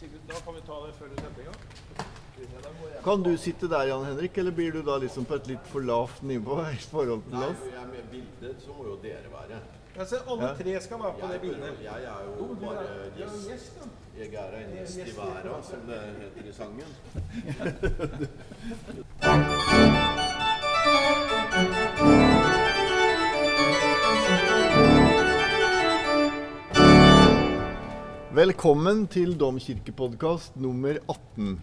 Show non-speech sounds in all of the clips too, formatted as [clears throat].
Sigurd, da kan vi ta det før gang. Kan du sitte der, Jan Henrik, eller blir du da liksom på et litt for lavt nivå i forhold til oss? Nei, jeg er med bildet, så må jo dere være. Jeg ser alle Ja. tre skal være på det Jeg, bildet. jeg er jo bare gjest. gjest. Jeg er en gjest i verden, som det heter i sangen. [laughs] Velkommen til Domkirkepodkast nummer 18.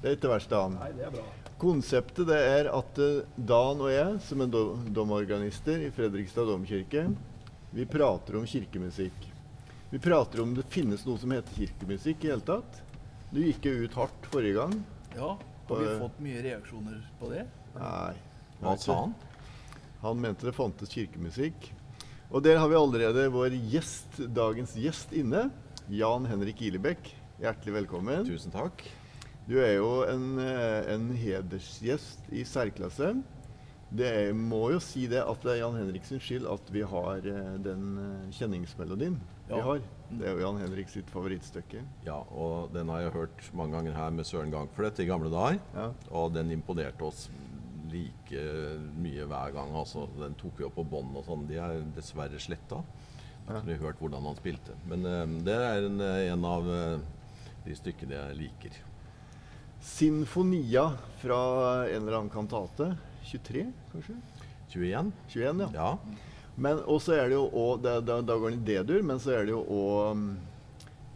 Det er ikke verst, Dan. Nei, det er bra. Konseptet det er at eh, Dan og jeg, som er domorganister i Fredrikstad domkirke, vi prater om kirkemusikk. Vi prater om det finnes noe som heter kirkemusikk i hele tatt. Du gikk jo ut hardt forrige gang. Ja, har vi Eh, fått mye reaksjoner på det? Nei. Hva sa han? Han mente det fantes kirkemusikk. Og der har vi allerede vår gjest, dagens gjest inne. Jan Henrik Ilebekk. Hjertelig velkommen. Tusen takk. Du er jo en, eh, en hedersgjest i særklasse. Det er, må jo si det at det er Jan Henriks skyld at vi har eh, den kjenningsmelodien kjenningsmelodien vi har. Det er jo Jan Henrik sitt favorittstykke. Ja, og den har jeg hørt mange ganger her med Søren Gangfløt i gamle dager. Ja. Og den imponerte oss like mye hver gang. Altså, den tok vi opp på bånd og sånn. De er dessverre sletta. Jeg har aldri hørt hvordan han spilte. Men eh, det er en, eh, en av eh, de stykkene jeg liker. Sinfonia fra en eller annen kantate. 23, kanskje? 21? 21, ja. Ja. Men også er det jo òg Da går den i D-dur, men så er det jo òg mm,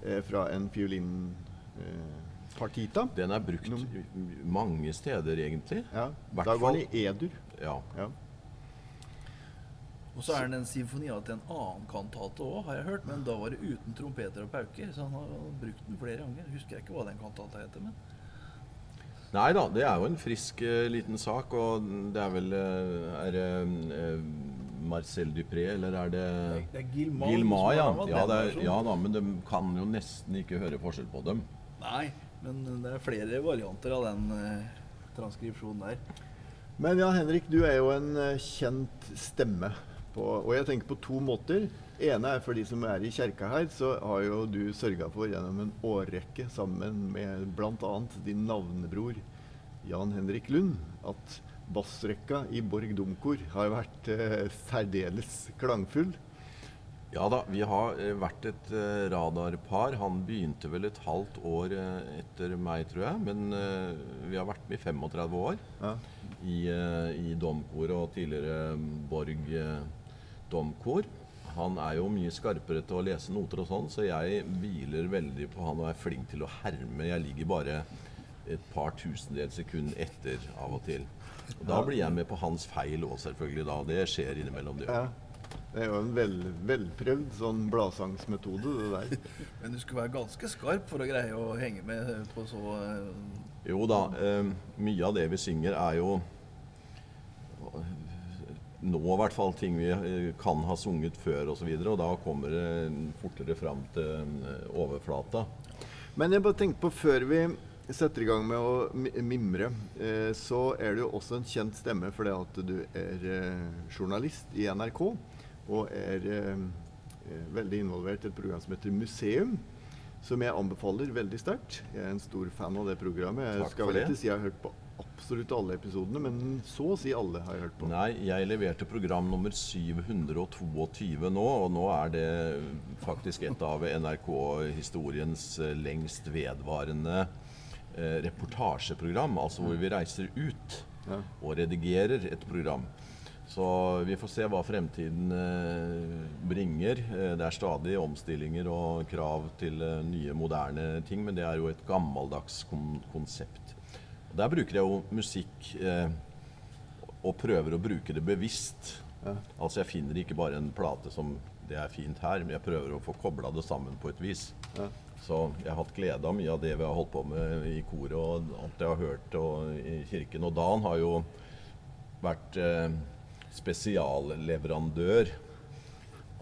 eh, fra en fiolinpartita. Eh, Den er brukt mange steder, egentlig. ja. Da går den i E-dur. Ja. Ja. Og så er det en symfonia til en annen kantate òg, har jeg hørt. Men da var det uten trompeter og pauker, så han har brukt den flere ganger. Husker jeg ikke hva den kantata heter, men Nei da, det er jo en frisk eh, liten sak, og det er vel eh, Er det eh, Marcel Dupré, eller er det det er Gilman. Gilma, ja. Ja, det er, ja da, men de kan jo nesten ikke høre forskjell på dem. Nei, men det er flere varianter av den transkripsjonen der. Men Jan Henrik, du er jo en kjent stemme. På, og jeg tenker på to måter. ene er for de som er i kjerka her, så har jo du sørga for gjennom en årrekke sammen med bl.a. din navnebror Jan Henrik Lund at bassrekka i Borg Domkor har vært eh, særdeles klangfull. Ja da, vi har eh, vært et eh, radarpar. Han begynte vel et halvt år eh, etter meg, tror jeg. Men eh, vi har vært med i 35 år Ja. i, eh, i domkor og tidligere Borg eh, domkor. Han er jo mye skarpere til å lese noter og sånn, så jeg hviler veldig på han og er flink til å herme. Jeg ligger bare et par tusendels sekund etter av og til. Og da blir jeg med på hans feil òg, selvfølgelig. da. Det skjer innimellom, det. Ja. Det er jo en vel, velprøvd sånn bladsangsmetode, det der. [laughs] Men du skulle være ganske skarp for å greie å henge med på så eh, Jo da, eh, mye av det vi synger er jo nå i hvert fall ting vi eh, kan ha sunget før osv., og, så videre, og da kommer det fortere fram til eh, overflata. Men jeg bare tenkte på før vi setter i gang med å mimre, eh, så er du jo også en kjent stemme fordi at du er journalist i NRK og er veldig involvert i et program som heter Museum. Som jeg anbefaler veldig sterkt. Jeg er en stor fan av det programmet. Jeg Takk skal vel ikke si jeg har hørt på absolutt alle episodene, men så å si alle har jeg hørt på. Nei, jeg leverte program nummer 722 nå, og nå er det faktisk et av NRK-historiens eh, lengst vedvarende eh, reportasjeprogram, altså hvor vi reiser ut Ja. og redigerer et program. Så vi får se hva fremtiden eh, bringer. Eh, det er stadig omstillinger og krav til eh, nye, moderne ting, men det er jo et gammeldags kon konsept. Og Der bruker jeg jo musikk eh, og prøver å bruke det bevisst. Ja. Altså Jeg finner ikke bare en plate som det er fint her, men jeg prøver å få kobla det sammen på et vis. Ja. Så jeg har hatt glede av mye av det vi har holdt på med i koret og alt jeg har hørt og, i kirken. Og Dan har jo vært eh, spesialleverandør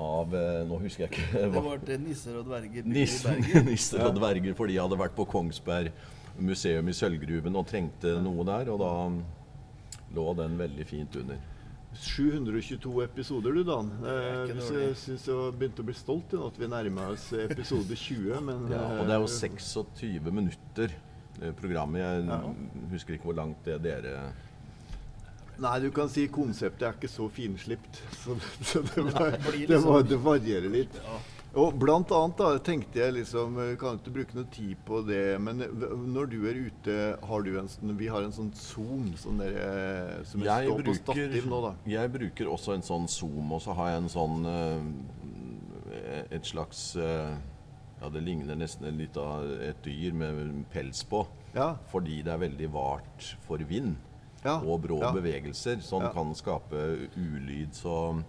av eh, Nå husker jeg ikke Det var til nisser og dverger Nisser, [laughs] nisser og dverger, for de hadde vært på Kongsberg museum i Sølvgruven og trengte noe der. Og da lå den veldig fint under. 722 episoder, du, Dan. Eh, jeg syns jeg begynte å bli stolt i at vi nærma oss episode 20. Men, Ja, og det er jo eh, 26 minutter eh, programmet. Jeg Ja. husker ikke hvor langt det dere Nei, du kan si konseptet er ikke så finslipt. Så, så det, var, det, var, liksom- det varierer litt. Og blant annet da, tenkte jeg liksom eh, Kan ikke bruke noe tid på det, men når du er ute, har du en sånn Vi har en sånn Zoom sånn der, eh, som jeg står på stativ nå, da. jeg bruker også en sånn Zoom, og så har jeg en sånn eh, Et slags eh, Ja, det ligner nesten litt av et dyr med pels på. Ja. Fordi det er veldig vart for vind Ja, og brå ja. bevegelser som kan skape ulyd. Så eh,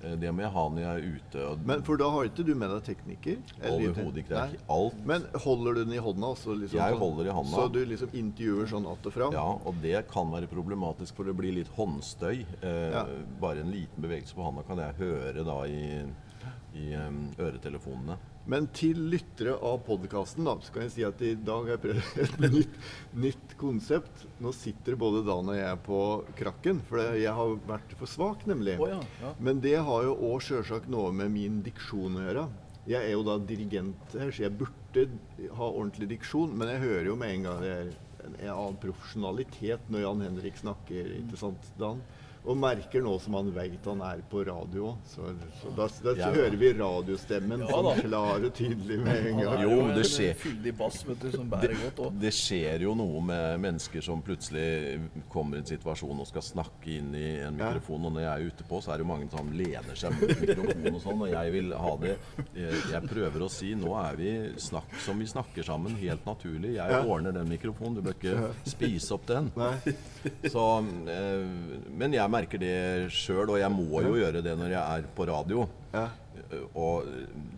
det må jeg ha når jeg er ute. Men For da har ikke du med deg tekniker? eller- Overhodet ikke. Det er ikke alt. Men holder du den i hånda? Så liksom, Jeg sånn? holder i hånda. Så du liksom intervjuer sånn att og fram? Ja, og det kan være problematisk, for det blir litt håndstøy. Eh, Ja. Bare en liten bevegelse på hånda kan jeg høre da i, i um, øretelefonene. Men til lyttere av podkasten så kan jeg si at i dag har jeg prøvd [laughs] et nytt, nytt konsept. Nå sitter både Dan og jeg på krakken, for jeg har vært for svak, nemlig. Oh, ja, ja. Men det har jo òg sjølsagt noe med min diksjon å gjøre. Jeg er jo da dirigent her, så jeg burde ha ordentlig diksjon, men jeg hører jo med en gang det er en, en annen profesjonalitet når Jan Henrik snakker, ikke sant, Dan? Og merker nå som han veit han er på radio. Så, så da, da Ja. hører vi radiostemmen Ja sånn klar og tydelig med en gang. Jo, det skjer. bass du, òg. Det skjer jo noe med mennesker som plutselig kommer i en situasjon og skal snakke inn i en mikrofon. Og når jeg er ute på, så er det jo mange som lener seg mot mikrofonen og sånn. Og jeg vil ha det Jeg prøver å si nå er vi snakk som vi snakker sammen, helt naturlig. Jeg Ja. ordner den mikrofonen, du bør ikke spise opp den. Så, eh, men jeg merker det sjøl, og jeg må jo gjøre det når jeg er på radio. Ja. Eh, Og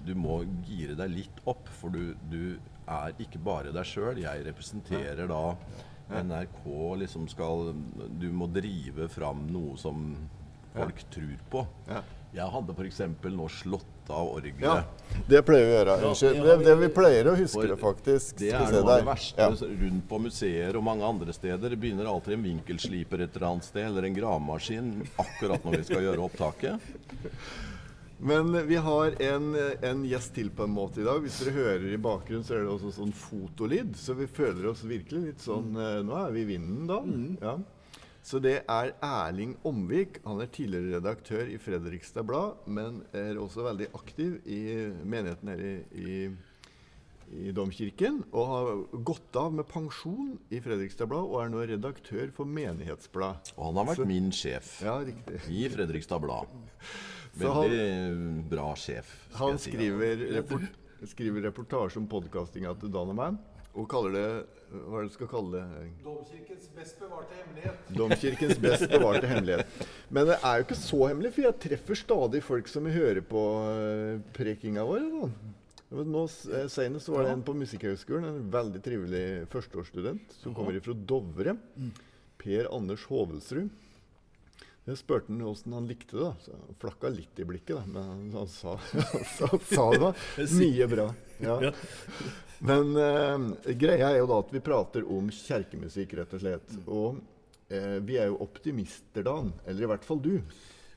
du må gire deg litt opp, for du, du er ikke bare deg sjøl. Jeg representerer da NRK liksom skal Du må drive fram noe som folk tror på. Ja. Jeg hadde f.eks. nå slått av orgelet. ja. Det pleier vi å gjøre. Unnskyld. det Det, vi- pleier å huske det, faktisk. Det er noe av det verste Ja. rundt på museer og mange andre steder. Det begynner alltid en vinkelsliper et eller annet sted, eller en gravemaskin, akkurat når vi skal gjøre opptaket. Men vi har en, en gjest til på en måte i dag. Hvis dere hører i bakgrunnen, så er det også sånn fotolyd. Så vi føler oss virkelig litt sånn eh, Nå er vi i vinden, da. Ja. Så det er Erling Omvik. Han er tidligere redaktør i Fredrikstad Blad, men er også veldig aktiv i menigheten her i, i, i Domkirken. Og har gått av med pensjon i Fredrikstad Blad og er nå redaktør for Menighetsblad. Og han har vært min sjef Ja, i Fredrikstad Blad. [laughs] Veldig han- Veldig bra sjef. skal Han si. skriver, report, skriver reportasje om podkastinga til Dan og meg, og kaller det Hva er det du skal kalle det? Domkirkens best bevarte hemmelighet. Domkirkens best bevarte hemmelighet. Men det er jo ikke så hemmelig, for jeg treffer stadig folk som hører på uh, prekinga vår. Da. Nå, eh, Senest var det en på Musikkhøgskolen, en veldig trivelig førsteårsstudent som kommer fra Dovre. Per Anders Hovelsrud. Jeg spurte han åssen han likte det. da. Så flakka litt i blikket, da, men han, [laughs] sa, han, sa, sa det var mye bra. Ja. Men eh, greia er jo da at vi prater om kjerkemusikk, rett og slett. Og eh, vi er jo optimister, Dan. Eller i hvert fall du.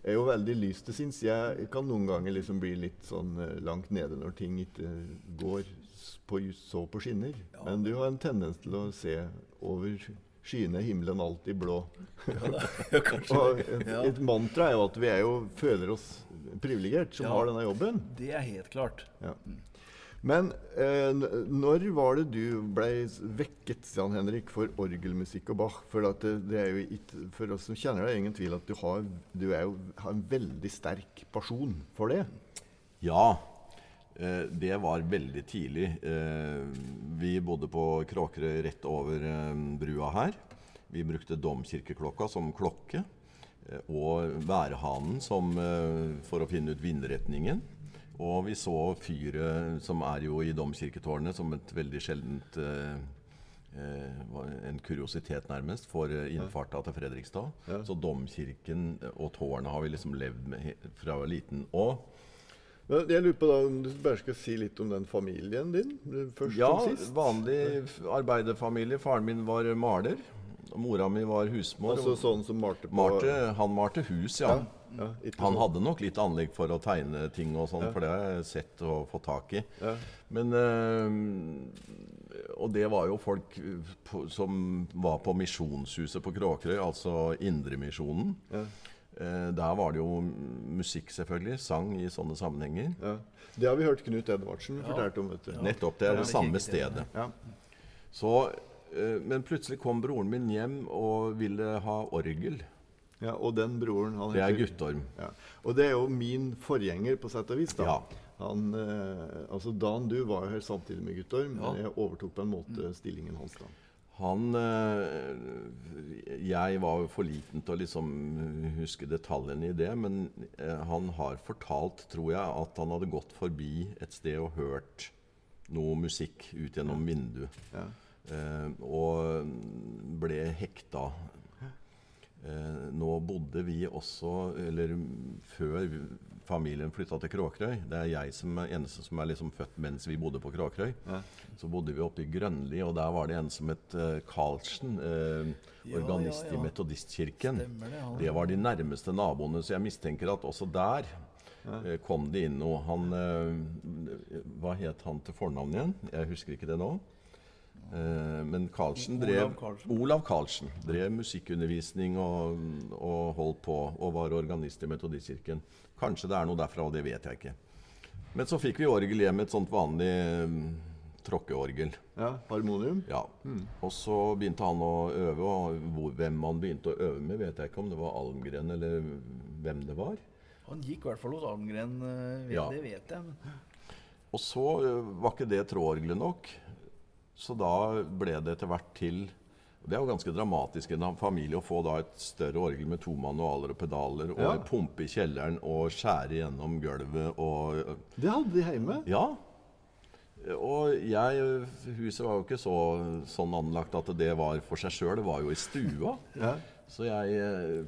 Er jo veldig lys til sinns. Jeg kan noen ganger liksom bli litt sånn eh, langt nede når ting ikke går på, så på skinner. Men du har en tendens til å se over skyene, himmelen alltid blå. Ja, [laughs] Og et, et mantra er jo at vi er jo, føler oss privilegert som Ja. har denne jobben. Det er helt klart. Ja. Men eh, når var det du ble vekket, Jan Henrik, for orgelmusikk og Bach? For, at det, det er jo it, for oss som kjenner deg, ingen tvil at du har, du er jo, har en veldig sterk pasjon for det. Ja, eh, det var veldig tidlig. Eh, vi bodde på Kråkerøy rett over eh, brua her. Vi brukte domkirkeklokka som klokke. eh, Og værhanen som, eh, for å finne ut vindretningen. Og vi så fyret, som er jo i domkirketårnet, som et veldig sjeldent eh, eh, en kuriositet, nærmest, for eh, innfarta til Fredrikstad. Ja. Så domkirken og tårnet har vi liksom levd med fra liten. Og jeg lurer på da om du bare skal si litt om den familien din, først Ja, og sist? vanlig f- arbeiderfamilie. Faren min var maler. Mora mi var husmor. Altså sånn som malte på Marte, han malte hus, ja. ja, ja Han sånn. hadde nok litt anlegg for å tegne ting og sånn, for det har jeg sett og fått tak i. Ja. Men øh, Og det var jo folk eh, på, som var på Misjonshuset på Kråkerøy, altså Indremisjonen. Ja. Eh, der var det jo musikk, selvfølgelig. Sang i sånne sammenhenger. Ja. Det har vi hørt Knut Edvardsen fortelle om. vet du. Nettopp. Det er det Ja, samme stedet. Ja. Så, eh, men plutselig kom broren min hjem og ville ha orgel. ja, Og den broren han Det er Guttorm. Ja. Og det er jo min forgjenger, på sett og vis. da. Ja. Han, eh, altså Dan, du var jo her samtidig med Guttorm, Ja. men jeg overtok på en måte stillingen hans. da. Han eh, Jeg var for liten til å liksom huske detaljene i det, men eh, han har fortalt, tror jeg, at han hadde gått forbi et sted og hørt noe musikk ut gjennom vinduet. Ja. Eh, og ble hekta. Eh, nå bodde vi også, eller før familien flytta til Kråkerøy Det er jeg som er eneste som er liksom født mens vi bodde på Kråkerøy. Ja. Så bodde vi oppe i Grønli, og der var det en som het Karlsen. Uh, organist ja, ja. i Metodistkirken. Stemmer det. Det var de nærmeste naboene, så jeg mistenker at også der eh, kom det inn noe. Han eh, Hva het han til fornavn igjen? Jeg husker ikke det nå. Eh, men Karlsen Olav drev Karlsen. Olav Karlsen drev musikkundervisning og, og holdt på, og var organist i Metodistkirken. Kanskje det er noe derfra, og det vet jeg ikke. Men så fikk vi orgel hjem, et sånt vanlig mm, tråkkeorgel. Ja, Harmonium. Ja. Og så begynte han å øve, og hvor, hvem han begynte å øve med, vet jeg ikke om det var Almgren eller hvem det var. Han gikk i hvert fall hos Almgren, eh, vet, Ja. det vet jeg. Men Og så var ikke det tråorgelet nok, så da ble det etter hvert til Det er jo ganske dramatisk i en familie å få da et større orgel med to manualer og pedaler, og Ja. pumpe i kjelleren og skjære gjennom gulvet og Det hadde de hjemme. Ja. Og jeg Huset var jo ikke så sånn anlagt at det var for seg sjøl, det var jo i stua. Ja. Så jeg eh,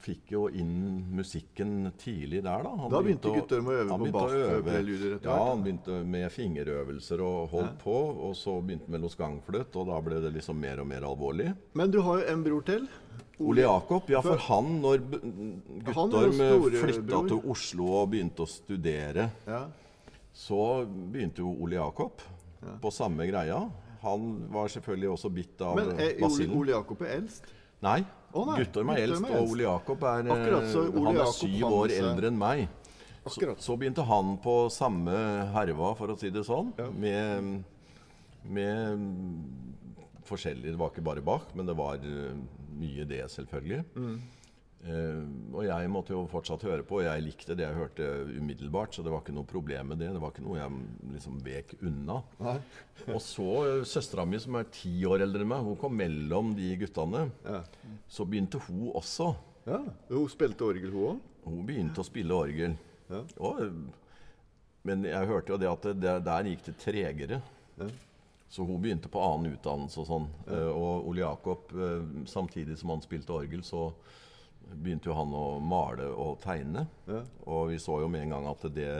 fikk jo inn musikken tidlig der, da. Han Da begynte å- Guttorm å øve på bass? øve. Ja, hvert, han begynte med fingerøvelser og holdt på. Og så begynte han med Los Gangfløt, og da ble det liksom mer og mer alvorlig. Men du har jo en bror til. Ole Jakob, ja, for han, når Guttorm eh, flytta til Oslo og begynte å studere, Ja. så begynte jo Ole Jakob på samme greia. Han var selvfølgelig også bitt av Men er Ole. Jakob eldst? Nei. Nei. Guttorm er eldst, og. Ole Jakob er eh, så Ole Han er syv år eldre enn meg. Så, så begynte han på samme herva, for å si det sånn, med, med mm, forskjellig Det var ikke bare Bach, men det var eh, mye det, selvfølgelig. Mm. Eh, og jeg måtte jo fortsatt høre på, og jeg likte det jeg hørte umiddelbart, så det var ikke noe problem med det. Det var ikke noe jeg liksom vek unna. [laughs] Og så uh, søstera mi, som er ti år eldre enn meg, hun kom mellom de guttene. Ja. Så begynte hun også. ja. Hun spilte orgel, hun òg. Hun begynte å spille orgel. Ja. Og, uh, men jeg hørte jo det at det, der- gikk det tregere. Ja. Så hun begynte på annen utdannelse og sånn. Eh, og Ole Jakob, eh, samtidig som han spilte orgel, så begynte jo han å male og tegne. Ja. Og vi så jo med en gang at det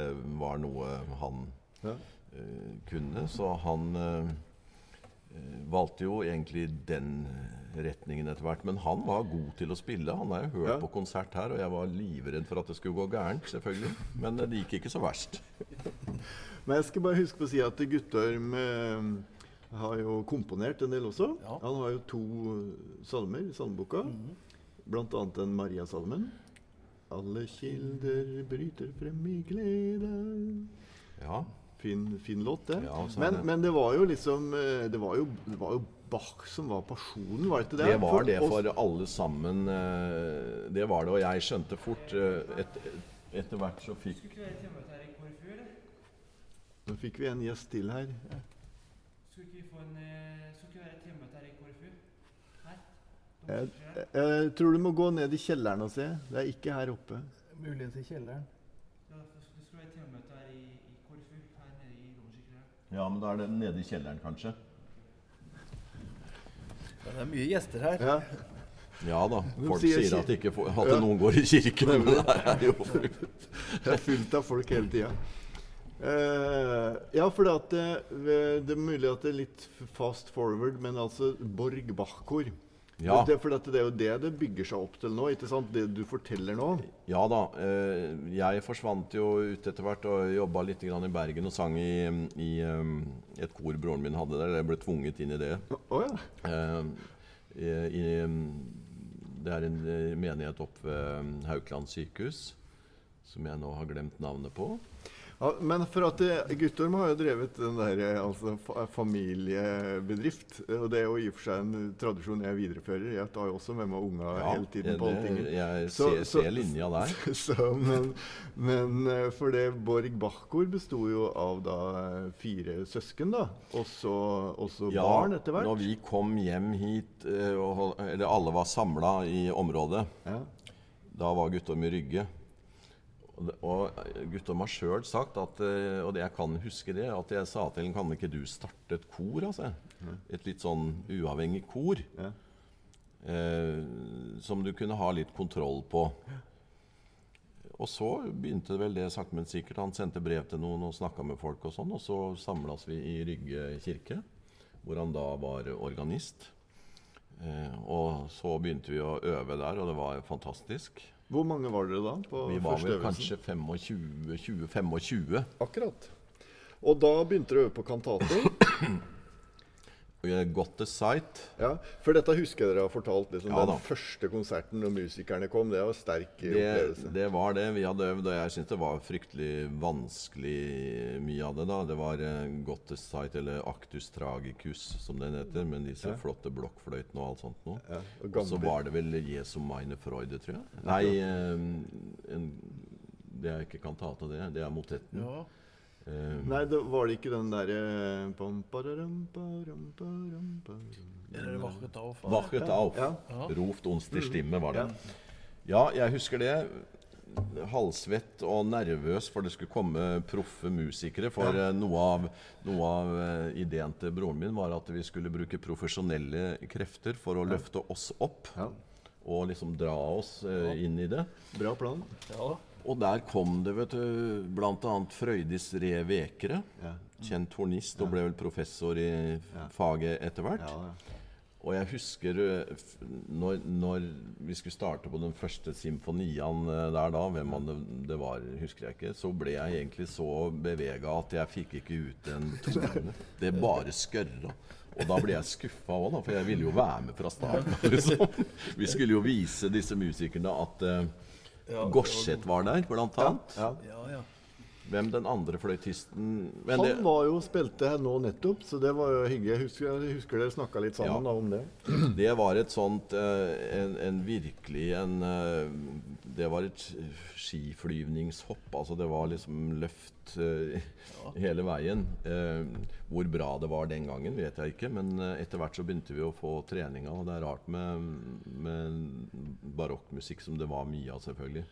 var noe han Ja. uh, kunne. Så han eh, eh, valgte jo egentlig den retningen etter hvert. Men han var god til å spille. Han har jo hørt Ja. på konsert her, og jeg var livredd for at det skulle gå gærent, selvfølgelig. Men det gikk ikke så verst. [laughs] Men jeg skal bare huske på å si at Guttorm har jo komponert en del også. Ja. Han har jo to salmer i salmeboka. Blant annet den Mariasalmen. Alle kilder bryter frem i glede. Ja. Fin, fin låt, det. Ja, men, det. men det var jo liksom eh, Det var jo, det var jo Bach som var pasjonen, var det ikke det? Det var det for alle sammen. eh, Det var det, og jeg skjønte fort eh, et, Etter hvert så fikk? Nå fikk vi en gjest til her. Skulle ikke vi få en eh, Skulle ikke være temamøte her i KrFU? Nei? Jeg, jeg, tror du må gå ned i kjelleren og se. Det er ikke her oppe. Muligens i kjelleren. Ja, men da er det nede i kjelleren, kanskje? Ja, det er mye gjester her. Ja. Ja da. Folk sier sier at, ikke får, at Ja. noen går i kirken. Men det er jo [laughs] Det er fullt av folk hele tida. Uh, ja, for det, det, det er mulig at det er litt fast forward, men altså Borg Bach-kor Ja. Det, for dette, det er jo det det bygger seg opp til nå, ikke sant? Det du forteller nå. Ja da. Eh, jeg forsvant jo ut etter hvert og jobba litt i Bergen og sang i, i eh, et kor broren min hadde der. Jeg ble tvunget inn i det. Oh, ja. Eh, i, det er en menighet oppe ved Haukeland sykehus som jeg nå har glemt navnet på. Ja, men for at Guttorm har jo drevet den der eh, altså, familiebedrift. Og det er jo i og for seg en tradisjon jeg viderefører. Jeg tar jo også med meg unga hele tiden på allting. jeg Så- ser, så- ser linja der. [laughs] Så, men, men eh, for det Borg Bach-kor besto jo av da eh, fire søsken, da. Og så også barn etter hvert. når vi kom hjem hit, eh, og, eller alle var samla i området, Ja. da var Guttorm i Rygge. Og eh, Guttorm har sjøl sagt, at, eh, og det jeg kan huske det, at jeg sa til ham kan ikke du starte et kor? altså? Et litt sånn uavhengig kor. Ja. Eh, som du kunne ha litt kontroll på. Og så begynte vel det sakte, men sikkert. Han sendte brev til noen og snakka med folk, og sånn, og så samlas vi i Rygge kirke, hvor han da var organist. Eh, og så begynte vi å øve der, og det var fantastisk. Hvor mange var dere da? på Vi var vel kanskje 25-20-25. Akkurat. Og da begynte dere å øve på kantater. [clears throat] Got the sight. Ja, for dette husker jeg dere har fortalt. Liksom, Ja da. den første konserten når musikerne kom. Det var sterk Det, opplevelse. det var det. Vi hadde øvd, og jeg syntes det var fryktelig vanskelig mye av det. da. Det var uh, Gottes sight, eller Actus tragicus, som den heter, med disse flotte blokkfløytene og alt sånt noe. Ja, og så var det vel Jesu meine Freude, tror jeg. Nei, eh, en, det jeg ikke til det. Det er motetten. Ja. Eh, Nei, det var det ikke den derre Wachet auf. Wachet auf. Ja. Roft ons til stimme, var det. Ja, jeg husker det. Halvsvett og nervøs for det skulle komme proffe musikere. For ja. noe av, noe av eh, ideen til broren min var at vi skulle bruke profesjonelle krefter for å løfte oss opp. Ja. Og liksom dra oss eh, inn i det. Bra plan. Ja. Og der kom det vet du, bl.a. Frøydis Re Vekere. Ja. Kjent hornist og ble vel professor i faget etter hvert. Og jeg husker eh, når, når vi skulle starte på den første symfonian eh, der da, hvem man det, det var, husker jeg ikke, så ble jeg egentlig så bevega at jeg fikk ikke ut en tone. Det bare skørra. Og da ble jeg skuffa òg, for jeg ville jo være med fra starten. [laughs] Liksom. Vi skulle jo vise disse musikerne at Gorseth var der, blant annet. Ja, ja. Hvem den andre fløytisten Men Han var jo spilte her nå nettopp, så det var jo hyggelig. Jeg husker, jeg husker dere snakka litt sammen Ja. da, om det. [clears throat] Det var et sånt eh, en, en virkelig en eh, Det var et skiflyvningshopp. Altså det var liksom løft ja. hele veien. Eh, hvor bra det var den gangen, vet jeg ikke. Men eh, etter hvert så begynte vi å få treninga, og det er rart med, med barokkmusikk som det var mye av, selvfølgelig.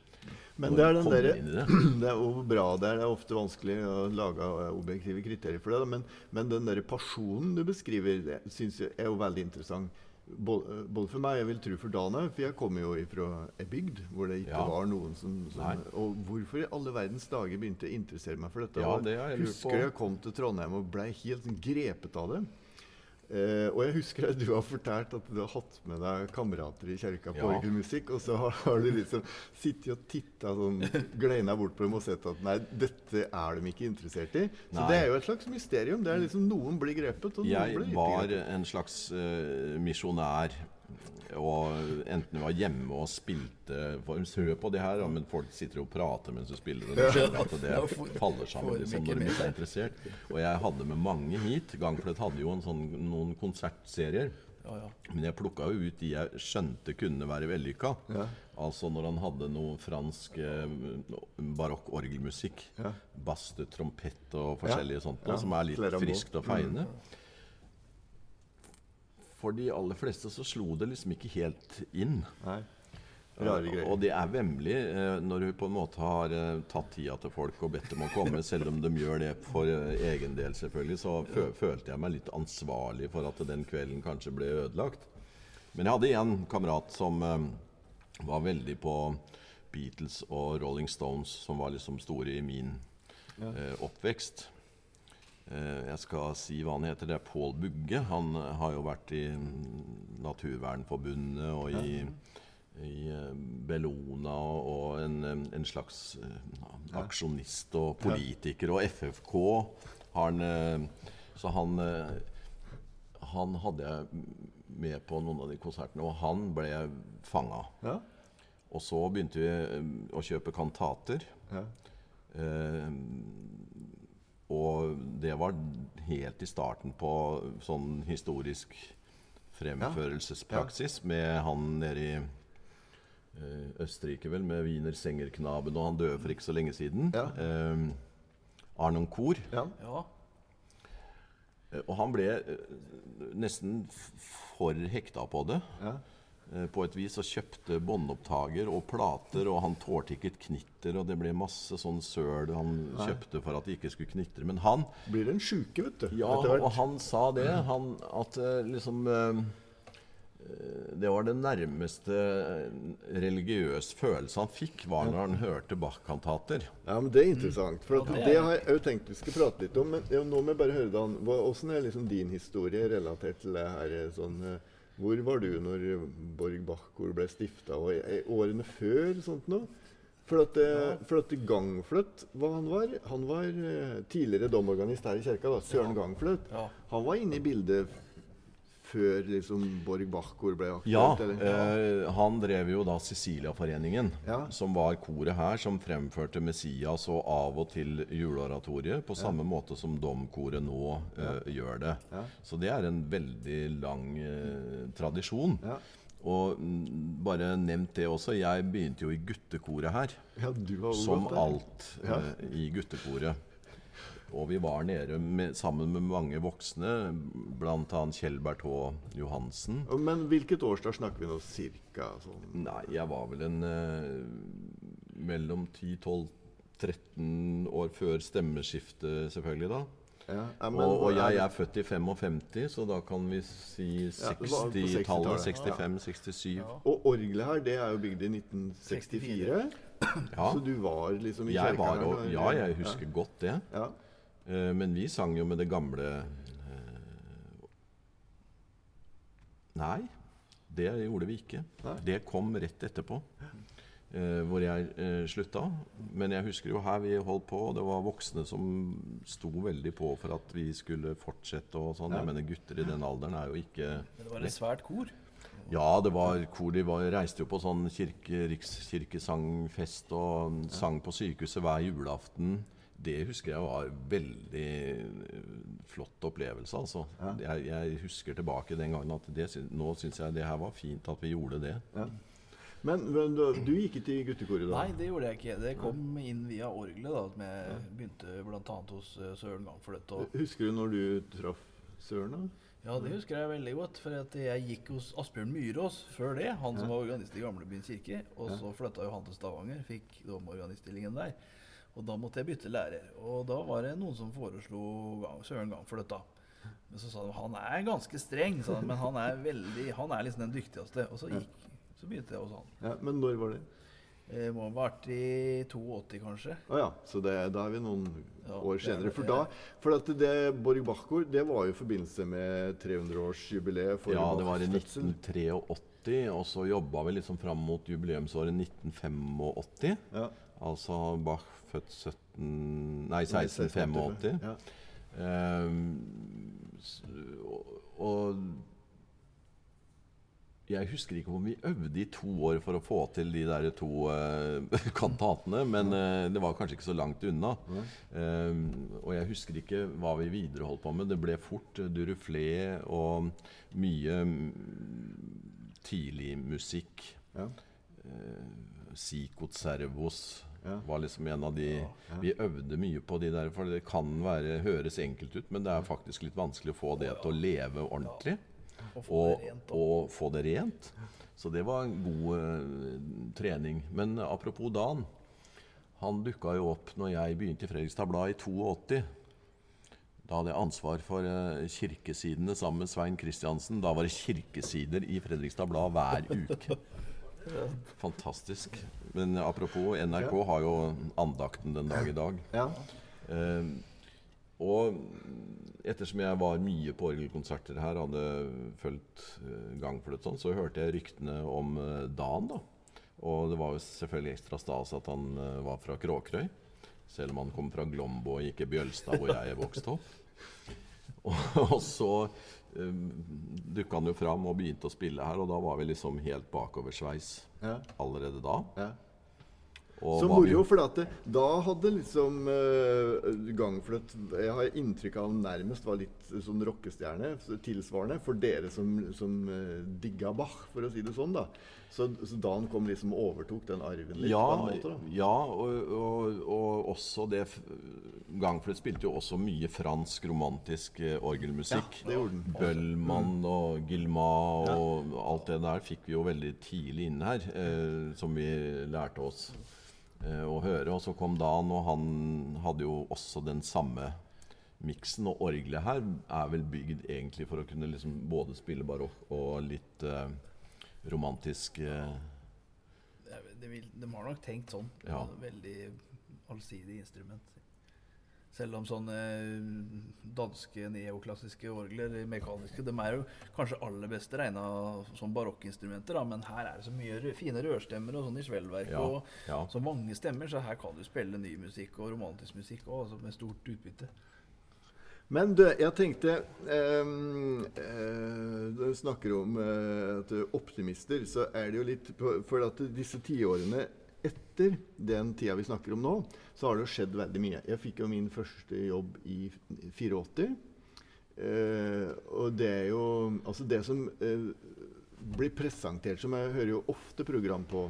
Men det er den i det. [clears throat] Det er hvor bra det er. Det er ofte vanskelig å lage eh, objektive kriterier for det. Men, men den der pasjonen du beskriver, det synes jeg er jo veldig interessant. Både, både for meg, jeg vil tro for Dan òg, for jeg kommer jo fra ei bygd hvor det ikke Ja. var noen som, som Og hvorfor i alle verdens dager begynte jeg å interessere meg for dette? Ja, det jeg husker på. jeg kom til Trondheim og ble helt grepet av det. Eh, og jeg husker at du har fortalt at du har hatt med deg kamerater i kjerka på Ja. orgelmusikk, og så har, har du liksom sittet og titta sånn, gleina bort på dem og sett at nei, dette er de ikke interessert i. Så Nei. det er jo et slags mysterium. Det er liksom Noen blir grepet, og noen Jeg blir ikke var en slags uh, misjonær. Og enten var hjemme og spilte Hør på det her, men folk sitter og prater mens du spiller. Og at det faller sammen liksom, når de ikke er interessert. Og jeg hadde med mange hit. Gangfløyt hadde jo en sånn, noen konsertserier. Men jeg plukka jo ut de jeg skjønte kunne være vellykka. Ja. Altså når han hadde noe fransk eh, barokk orgelmusikk. Ja. Bass, trompett og forskjellige sånt, Ja, noe, som er litt friskt og feiende. For de aller fleste så slo det liksom ikke helt inn. Nei. Greier. Og det er vemmelig eh, når du på en måte har eh, tatt tida til folk og bedt dem å komme, selv om de gjør det for eh, egen del, selvfølgelig, så fø følte jeg meg litt ansvarlig for at den kvelden kanskje ble ødelagt. Men jeg hadde en kamerat som eh, var veldig på Beatles og Rolling Stones, som var liksom store i min eh, oppvekst. Eh, Jeg skal si hva han heter. Det er Pål Bugge. Han eh, har jo vært i mm, Naturvernforbundet og i, i eh, Bellona og, en, en slags aksjonist og politiker. Og FFK har han Så han han hadde jeg med på noen av de konsertene, og han ble fanga. Ja. Og så begynte vi å kjøpe kantater. Ja. Eh, og det var helt i starten på sånn historisk fremførelsespraksis med han nede i eh, Østerrike, vel, med Wiener Sengerknaben, og han døde for ikke så lenge siden. Ja. Eh, Arnon Kohr. ja. Ja. Eh, Og han ble eh, nesten for hekta på det. Ja. Eh, På et vis og kjøpte båndopptaker og plater, og han tålte ikke et knitter, og det ble masse sånn søl han kjøpte for at det ikke skulle knitre. Men han Blir en sjuke, vet du. ja, og han sa det. Han, at eh, liksom eh, Det var den nærmeste religiøs følelse han fikk, var når han hørte Bach-kantater. Ja, men Det er interessant. For at Ja, det det, har jeg òg tenkt vi skal prate litt om. Men ja, nå må jeg bare høre Dan, åssen er liksom din historie relatert til det her? sånn, Hvor var du når Borg Bach-kor ble stifta, og årene før? sånt noe? For at, ja. for at Gangfløt, hva han var Han var eh, tidligere domorganist her i kirka. da, Søren Gangfløt. Ja. Han var inne i bildet før liksom Borg Bach-kor ble aktuelt? Ja, eller? eh, han drev jo da Cecilia-foreningen, Ja. som var koret her som fremførte Messias og av og til juleoratoriet, på samme måte som domkoret nå eh, gjør det. Ja. Så det er en veldig lang eh, tradisjon. Ja. Og m, bare nevnt det også, jeg begynte jo i guttekoret her. ja, du har Som alt Ja. eh, i guttekoret. Og vi var nede med, sammen med mange voksne, bl.a. Kjell Berthaa Johansen. Men hvilket årsdag snakker vi nå cirka? Sånn? Nei, jeg var vel en eh, mellom 10-12-13 år før stemmeskiftet, selvfølgelig, da. Ja, ja, men og, og jeg er født i 55, så da kan vi si Ja, det var på 60-tallet. 60-tallet. 65-67. Ja. Og orgelet her, det er jo bygd i 1964. Ja, Så du var liksom i når- ja, jeg husker godt det. Eh, Men vi sang jo med det gamle eh, Nei, det gjorde vi ikke. Nei. Det kom rett etterpå, eh, hvor jeg slutta. Men jeg husker jo her vi holdt på, og det var voksne som sto veldig på for at vi skulle fortsette og sånn. Jeg mener, gutter i den alderen er jo ikke Men det var et svært kor. ja, det var kor. De var, reiste jo på sånn kirke, rikskirkesangfest og sang på sykehuset hver julaften. Det husker jeg var veldig eh, flott opplevelse, altså. Ja. Jeg, jeg husker tilbake den gangen at det, nå syns jeg det her var fint at vi gjorde det. Men, men du, du gikk ikke i guttekoret da? Nei, det gjorde jeg ikke. Det kom inn via orgelet. da, at Jeg begynte bl.a. hos eh, Søren Gangfløt. Og, Husker du når du traff Søren? da? ja, det husker jeg veldig godt. For at jeg gikk hos Asbjørn Myrås før det. Han som var organist i Gamlebyen kirke. Og så flytta jo han til Stavanger, fikk domorganiststillingen der. Og da måtte jeg bytte lærer. Og da var det noen som foreslo Gang- Søren dette. Men så sa de han er ganske streng, sa de, men han er veldig, han er liksom den dyktigste. Og så, gikk, så begynte jeg hos han. Ja, men når var det? Det må ha vært i 82, kanskje. Å ja, så det, da er vi noen Ja, år er senere. For da, for at det Borg Bach-kor, det var jo i forbindelse med 300-årsjubileet for Ja, det var i 1983, og så jobba vi liksom fram mot jubileumsåret 1985. Ja. Altså Bach født 17... Nei, 1685. Ja. Ehm, s- og, jeg husker ikke om vi øvde i to år for å få til de der to uh, [laughs] kantatene, men uh, det var kanskje ikke så langt unna. Ehm, og jeg husker ikke hva vi videre holdt på med. Det ble fort uh, Duruflé og mye mm, tidlig musikk. Ja. Uh, Sikot Servos Ja. var liksom en av de. Vi øvde mye på de der, for det kan være, høres enkelt ut, men det er faktisk litt vanskelig å få det til å leve ordentlig. Og få rent. og få det rent. Så det var en god uh, trening. Men apropos Dan. Han dukka jo opp når jeg begynte i Fredrikstad Blad i 82. Da hadde jeg ansvar for uh, kirkesidene sammen med Svein Kristiansen. Da var det kirkesider i Fredrikstad Blad hver uke. [laughs] Fantastisk. Men apropos, NRK har jo andakten den dag i dag. Ja. Eh, og ettersom jeg var mye på orgelkonserter her, hadde fulgt gang for det sånn, så hørte jeg ryktene om uh, Dan. da. Og det var jo selvfølgelig ekstra stas at han uh, var fra Kråkerøy. Selv om han kom fra Glombo og ikke Bjølstad, hvor jeg vokste opp. Og, [laughs] og så dukka han jo fram og begynte å spille her, og da var vi liksom helt bakoversveis Ja. allerede da. Ja. Og Så moro, for at det, da hadde liksom uh, Gangfløt Jeg har inntrykk av nærmest var litt sånn rockestjerne tilsvarende for dere som, som uh, digga Bach, for å si det sånn. da Så, så Dan kom liksom og overtok den arven litt Ja, på en måte. da ja og, og, og også det f- spilte jo også mye fransk romantisk eh, orgelmusikk. Ja, det gjorde den. Bøllmann og Gilma og alt det der fikk vi jo veldig tidlig inn her, eh, som vi lærte oss eh, å høre. Og så kom Dan, og han hadde jo også den samme miksen. Og orgelet her er vel bygd egentlig for å kunne liksom både spille barokk og litt eh, romantisk eh, De, vil, de har nok tenkt sånn. Ja. Veldig allsidig instrument. Selv om sånne danske neoklassiske orgler, mekaniske, de er jo kanskje aller beste regna som barokkinstrumenter, da, men her er det så mye fine rørstemmer og sånn i svelvverk, Ja, og ja. så mange stemmer, så her kan du spille ny musikk og romantisk musikk også, altså med stort utbytte. Men du, jeg tenkte når eh, Du snakker om eh, at du er optimister, så er det jo litt For at disse tiårene etter den tida vi snakker om nå, så har det jo skjedd veldig mye. Jeg fikk jo min første jobb i 84. Eh, og det er jo Altså, det som eh, blir presentert som Jeg hører jo ofte program på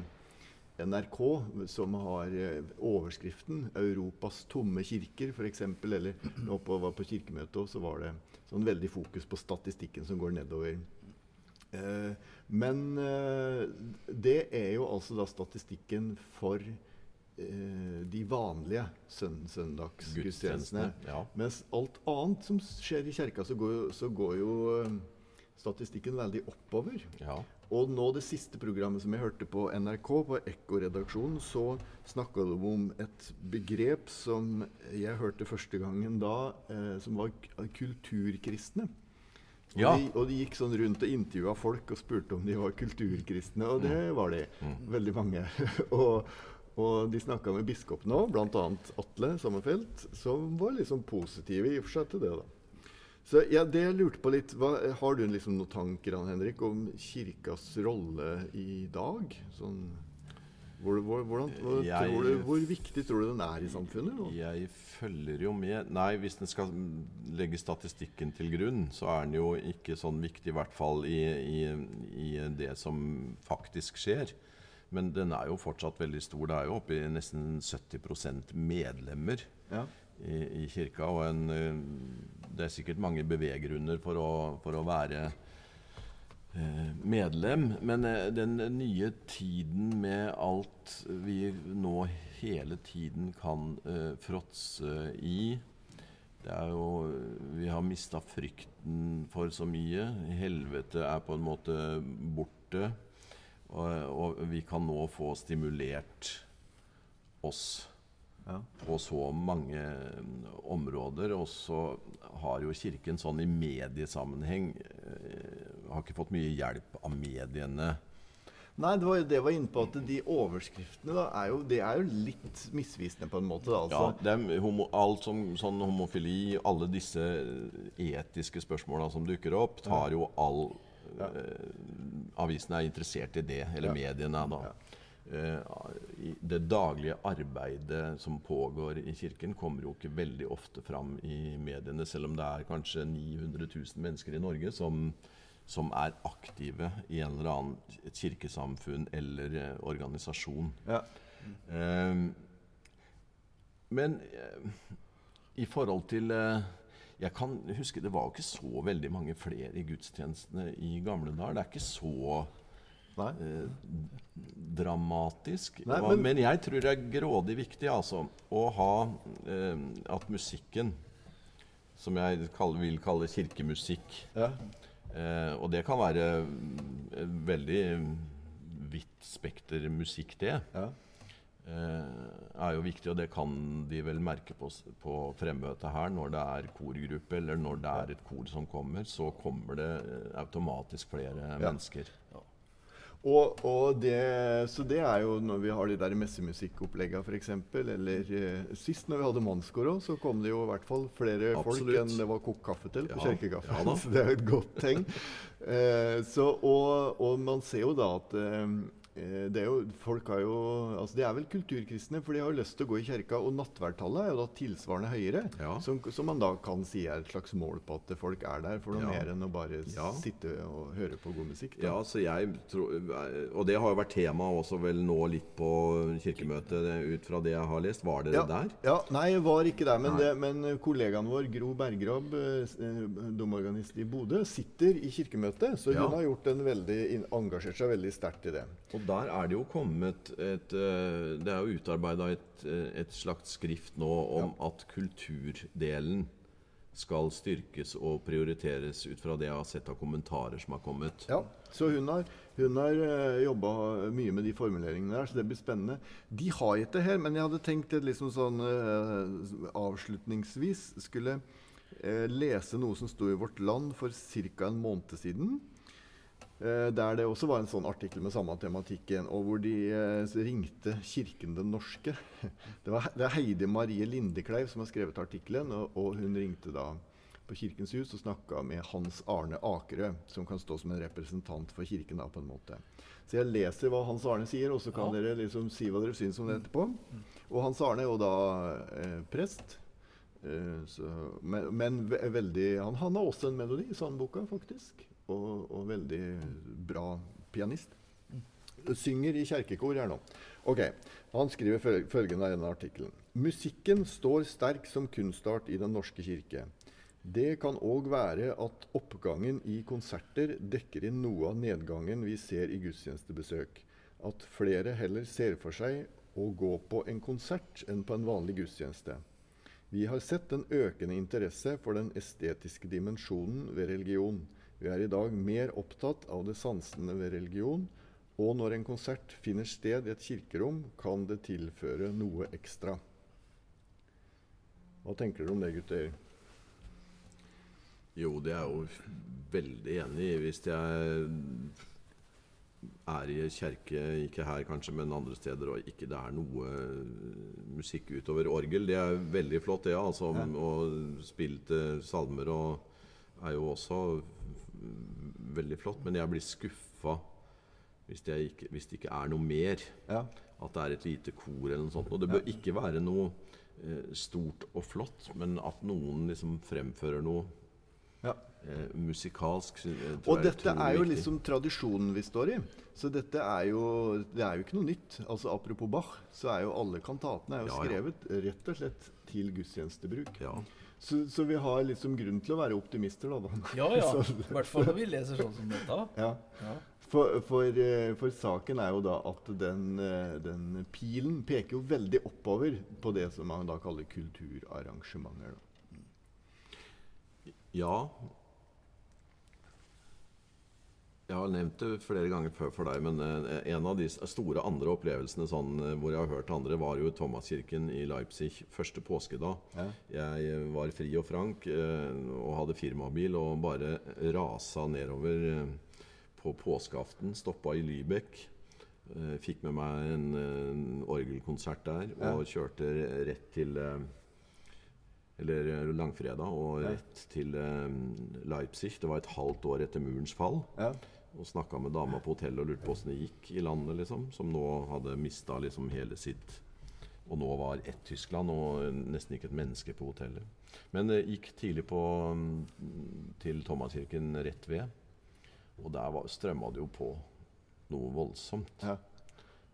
NRK som har eh, overskriften 'Europas tomme kirker', f.eks. Eller nå på, var på kirkemøtet, og så var det sånn veldig fokus på statistikken som går nedover. Eh, men eh, det er jo altså da statistikken for eh, de vanlige søn søndagsgudstjenestene. Ja. Mens alt annet som skjer i kjerka, så går så går jo eh, statistikken veldig oppover. ja. Og nå det siste programmet som jeg hørte på NRK, på Ekko-redaksjonen, så snakka de om et begrep som jeg hørte første gangen da, eh, som var kulturkristne. Og, Ja. de, og de gikk sånn rundt og intervjua folk og spurte om de var kulturkristne, og det var de. Veldig mange. [laughs] og, og de snakka med biskopen òg, bl.a. Atle Sommerfelt, som var liksom positive i og for seg til det. da. Så ja, det jeg lurte på litt, hva, Har du liksom noen tanker Henrik, om kirkas rolle i dag? Sånn, hvor, hvor, hvordan, hvor, Jeg- du, hvor viktig tror du den er i samfunnet? nå? Jeg følger jo med Nei, hvis den skal legge statistikken til grunn, så er den jo ikke sånn viktig, i hvert fall i, i, i det som faktisk skjer. Men den er jo fortsatt veldig stor. Det er jo oppe i nesten 70 medlemmer Ja. I, i kirka. Og en, eh, det er sikkert mange beveggrunner for å, for å være eh, medlem. Men eh, den nye tiden med alt vi nå hele tiden kan fråtse i det er jo, Vi har mista frykten for så mye. Helvete er på en måte borte. Og, og vi kan nå få stimulert oss Ja. på så mange mm, områder. Og så har jo Kirken sånn i mediesammenheng eh, Har ikke fått mye hjelp av mediene. Nei, det var det jeg var inne på, at de overskriftene da, er jo, det er jo litt misvisende på en måte. da, Ja, altså. det er homo, alt som sånn homofili, alle disse etiske spørsmåla som dukker opp, tar jo all eh, Avisene er interessert i det, eller Ja. mediene, da. Eh, i det daglige arbeidet som pågår i Kirken, kommer jo ikke veldig ofte fram i mediene, selv om det er kanskje 900 000 mennesker i Norge som, som er aktive i en eller annen et kirkesamfunn eller eh, organisasjon. Ja. Ehm, men eh, i forhold til eh, Jeg kan huske det var jo ikke så veldig mange flere i gudstjenestene i gamle dager. Det er ikke så eh, dramatisk. Nei, men- men, jeg tror det er grådig viktig altså, å ha eh, at musikken, som jeg kaller, vil kalle kirkemusikk Ja. Eh, og det kan være mm, veldig vidt spekter musikk, det. Ja. eh, er jo viktig, og det kan de vel merke på, på fremmøtet her. Når det er korgruppe, eller når det er et kor som kommer, så kommer det eh, automatisk flere mennesker. Og, og det, så det er jo når vi har de der messemusikkoppleggene f.eks. Eller eh, sist når vi hadde mannskor òg, så kom det jo i hvert fall flere folk enn det var kokt kaffe til på Ja, ja [laughs] så det er jo et godt tegn. Eh, så, og, og man ser jo da at eh, det er jo, folk har jo, altså De er vel kulturkristne, for de har jo lyst til å gå i kirka. Og nattverdtallet er jo da tilsvarende høyere. Ja. Som, som man da kan si er et slags mål på at folk er der for noe Ja. mer enn å bare Ja. sitte og høre på god musikk. da. Ja, så jeg tror, Og det har jo vært tema også vel nå litt på kirkemøtet, ut fra det jeg har lest. Var dere der? ja, nei, jeg var ikke der. Men, det, men eh, kollegaen vår, Gro Berggrabb, eh, eh, domorganist i Bodø, sitter i kirkemøtet. Så hun har gjort en veldig, engasjert seg veldig sterkt i det. Og der er det jo kommet et eh, Det er jo utarbeida et, eh, et slags skrift nå om at kulturdelen skal styrkes og prioriteres ut fra det jeg har sett av kommentarer som har kommet. Ja, Så hun har, hun har uh, jobba mye med de formuleringene der, så det blir spennende. De har ikke det her, men jeg hadde tenkt at liksom sånn eh, avslutningsvis skulle eh, lese noe som sto i Vårt Land for ca. en måned siden. Eh, der det også var en sånn artikkel med samme tematikken, og hvor de eh, ringte Kirken den norske. [laughs] Det, var, det er Heidi Marie Lindekleiv som har skrevet artikkelen, og, og hun ringte da på Kirkens hus og snakka med Hans Arne Akerø, som kan stå som en representant for kirken. da på en måte. Så jeg leser hva Hans Arne sier, og så kan Ja. dere liksom si hva dere syns om det etterpå. Og Hans Arne er jo da eh, prest. Eh, så, men men veldig, han, han har også en melodi i sangboka, faktisk. Og, og veldig bra pianist. Synger i kjerkekor her nå. Ok, Han skriver føl- følgende i denne artikkelen. Musikken står sterk som kunstart i Den norske kirke. Det kan òg være at oppgangen i konserter dekker inn noe av nedgangen vi ser i gudstjenestebesøk. At flere heller ser for seg å gå på en konsert enn på en vanlig gudstjeneste. Vi har sett en økende interesse for den estetiske dimensjonen ved religion. Vi er i dag mer opptatt av det sansende ved religion, og når en konsert finner sted i et kirkerom, kan det tilføre noe ekstra. Hva tenker dere om det, gutter? Jo, det er jeg jo veldig enig i. Hvis jeg er i kjerke, ikke her kanskje, men andre steder, og ikke det er noe musikk utover orgel, det er veldig flott, det. altså, Ja. Og spilte salmer og er jo også veldig flott. Men jeg blir skuffa hvis, ikke- hvis det ikke er noe mer. Ja. At det er et lite kor eller noe sånt. Og det bør ikke være noe eh, stort og flott, men at noen liksom fremfører noe ja. eh, musikalsk. eh, Og dette er jo viktig. liksom tradisjonen vi står i. Så dette er jo, det er jo ikke noe nytt. Altså Apropos Bach, så er jo alle kantatene er jo ja. skrevet rett og slett til gudstjenestebruk. Så, så vi har liksom grunn til å være optimister, da. da. Ja, ja. [laughs] I hvert fall når vi leser sånn som dette. ja. Ja. For, for, eh, for saken er jo da at den, eh, den pilen peker jo veldig oppover på det som man da kaller kulturarrangementer. Da. ja. Jeg har nevnt det flere ganger før for deg, men eh, en av de store andre opplevelsene sånn, eh, hvor jeg har hørt andre, var jo Thomaskirken i Leipzig første påskedag. Ja. Jeg eh, var fri og frank og hadde firmabil og bare rasa nedover på påskeaften. Stoppa i Lübeck. eh, Fikk med meg en, en orgelkonsert der Ja. og kjørte rett til Eller langfredag og rett til Leipzig. Det var et halvt år etter murens fall. Ja. Og snakka med dama på hotellet og lurte på åssen det gikk i landet, liksom. Som nå hadde mista liksom hele sitt Og nå var ett Tyskland og nesten ikke et menneske på hotellet. Men det gikk tidlig på mm, til Thomaskirken rett ved. Og der var- strømma det jo på noe voldsomt. Ja.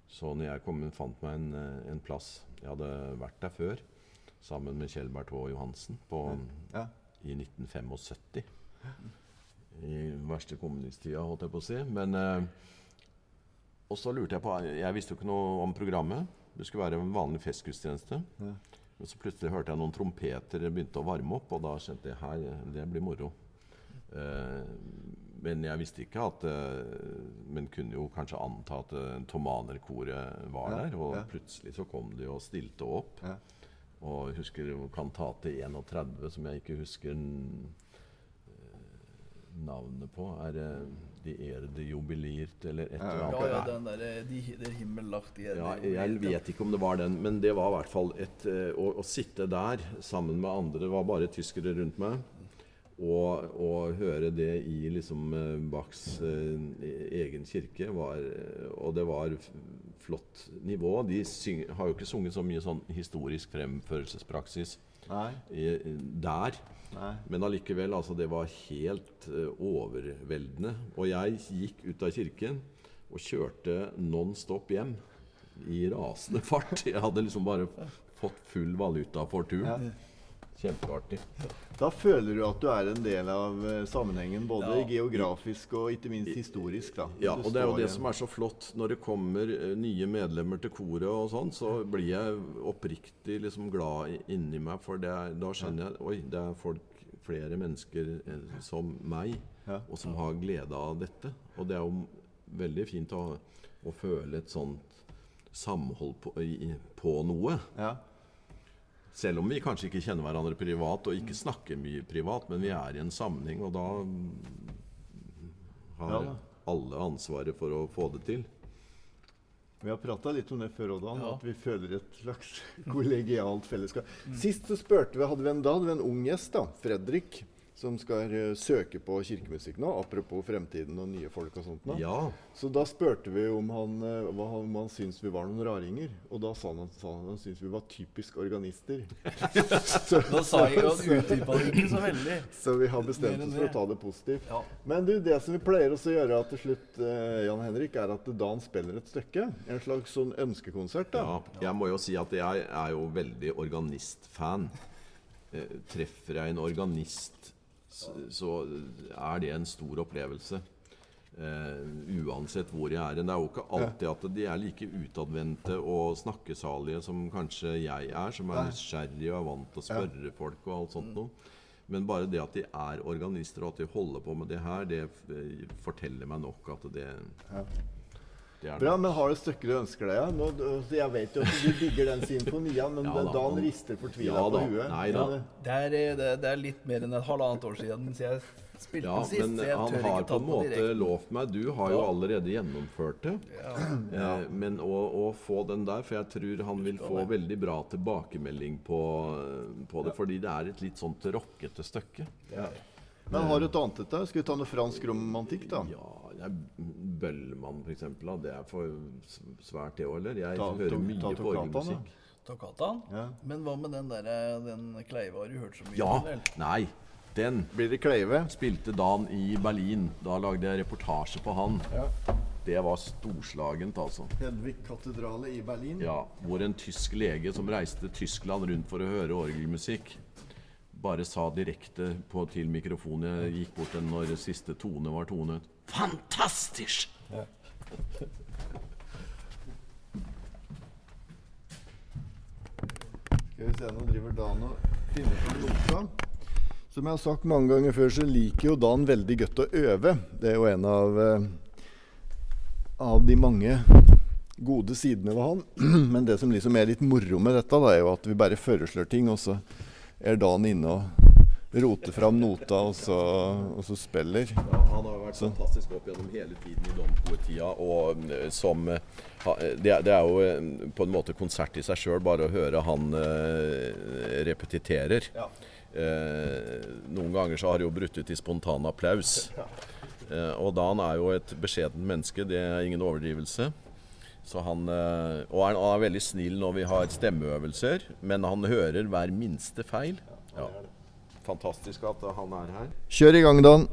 Så når jeg kom, fant meg en, eh, en plass Jeg hadde vært der før sammen med Kjell Berthaa Johansen på, Ja. i 1975. I verste kommunisttida, holdt jeg på å si. Men eh, Og så lurte jeg på Jeg visste jo ikke noe om programmet. Det skulle være en vanlig festgudstjeneste. Ja. Men så plutselig hørte jeg noen trompeter begynte å varme opp, og da skjønte jeg her, det blir moro. Eh, men jeg visste ikke at eh, Men kunne jo kanskje anta at uh, Thomanerkoret var Ja, der. Og ja. plutselig så kom de og stilte opp. Ja. Og husker kantate 31, som jeg ikke husker eh, navnet på. Er det De Erde Jubiliert, eller et eller ja. annet? Ja, ja, den der, de, de himmel lagt Ja, jeg vet ikke om det var den, men det var i hvert fall et eh, å, å sitte der sammen med andre Det var bare tyskere rundt meg. Og, og høre det i liksom eh, Bachs eh, egen kirke var eh, Og det var flott nivå. De syng, har jo ikke sunget så mye sånn historisk fremførelsespraksis der. Nei. Men allikevel, altså, det var helt uh, overveldende. Og jeg gikk ut av kirken og kjørte non stop hjem i rasende [laughs] fart. Jeg hadde liksom bare fått full valuta for turen. Kjempeartig. Da føler du at du er en del av eh, sammenhengen, både Ja. geografisk og ikke minst historisk. da. Ja, og det er jo det som er så flott. Når det kommer eh, nye medlemmer til koret, og sånn, så blir jeg oppriktig liksom glad inni meg. For det er, da skjønner jeg Oi, det er folk, flere mennesker eh, som meg, og som har glede av dette. Og det er jo veldig fint å, å føle et sånt samhold på, i, på noe. Ja. Selv om vi kanskje ikke kjenner hverandre privat og ikke snakker mye privat, men vi er i en sammenheng, og da mm, har Ja da. alle ansvaret for å få det til. Vi har prata litt om det før, Oddan, Ja. at vi føler et slags [laughs] kollegialt fellesskap. Sist så spurte vi, hadde vi en, da hadde vi en ung gjest, da, Fredrik, som skal eh, søke på kirkemusikk nå, apropos fremtiden og nye folk og sånt. nå. Ja, Så da spurte vi om han, eh, hva om han syntes vi var noen raringer. Og da sa han, sa han han syntes vi var typisk organister. [laughs] så, Da sa jeg at [laughs] utdypa det ikke så veldig. så vi har bestemt oss for å ta det positivt. Ja. Men du, det som vi pleier også å gjøre til slutt, eh, Jan Henrik, er at Dan spiller et stykke. En slags sånn ønskekonsert. da. ja. Jeg må jo si at jeg er jo veldig organistfan. Eh, treffer jeg en organist, så er det en stor opplevelse. Uh, uansett hvor jeg er. Det er jo ikke alltid at de er like utadvendte og snakkesalige som kanskje jeg er, som er nysgjerrig og er vant til å spørre folk og alt sånt noe. Men bare det at de er organister og at de holder på med det her, det eh, forteller meg nok at det, det er Bra, men har du stykker du ønsker deg? Ja? Nå, jeg vet jo at du digger den symfonien, men [laughs] Ja da, Dan han- rister fortvila Ja på huet. nei da. Det er, eh, det, det er litt mer enn et halvannet år siden jeg spilte Ja, den sist. men så jeg han tør har ikke på en måte lovt meg Du har jo allerede gjennomført det. Ja. [clears throat] Eh, men å, å få den der, for jeg tror han vil få veldig bra tilbakemelding på, på det. Fordi det er et litt sånt rockete stykke. men har du et annet et der? Skal vi ta noe fransk romantikk, da? Ja, Bøllmann, for eksempel. Det er for svært, det òg, eller? Jeg Ta- hører mye ta på toccataen, da. orgelmusikk. Toccataen. Ja. Men hva med den der, den Kleiva har du hørt så mye Ja! om? vel? Nei, den Blir det Kleive? spilte Dan i Berlin. Da lagde jeg reportasje på han. Ja. Det var storslagent, altså. Hedvig katedrale i Berlin? Ja, hvor en tysk lege som reiste Tyskland rundt for å høre orgelmusikk, bare sa direkte på, til mikrofonen Jeg gikk bort den når siste tone var tonet. Fantastisk! Skal vi se, nå driver Dan og finner på nota. Som jeg har sagt mange ganger før, så liker jo Dan veldig godt å øve. Det er jo en av, eh, av de mange gode sidene ved han. [clears throat] Men det som liksom er litt moro med dette, da, er jo at vi bare foreslår ting, og så er Dan inne og roter fram nota, og så, og så spiller. Ja, han har vært fantastisk opp gjennom hele tiden i domkortida. Og eh, som eh, det, er- det er jo eh, på en måte konsert i seg sjøl, bare å høre han eh, repetiterer. Ja. Eh, noen ganger så har det jo brutt ut i spontan applaus. Eh, og Dan er jo et beskjedent menneske, det er ingen overdrivelse. Så han, eh, og han er veldig snill når vi har stemmeøvelser, men han hører hver minste feil. Ja. Fantastisk at han er her. Kjør i gang, Dan.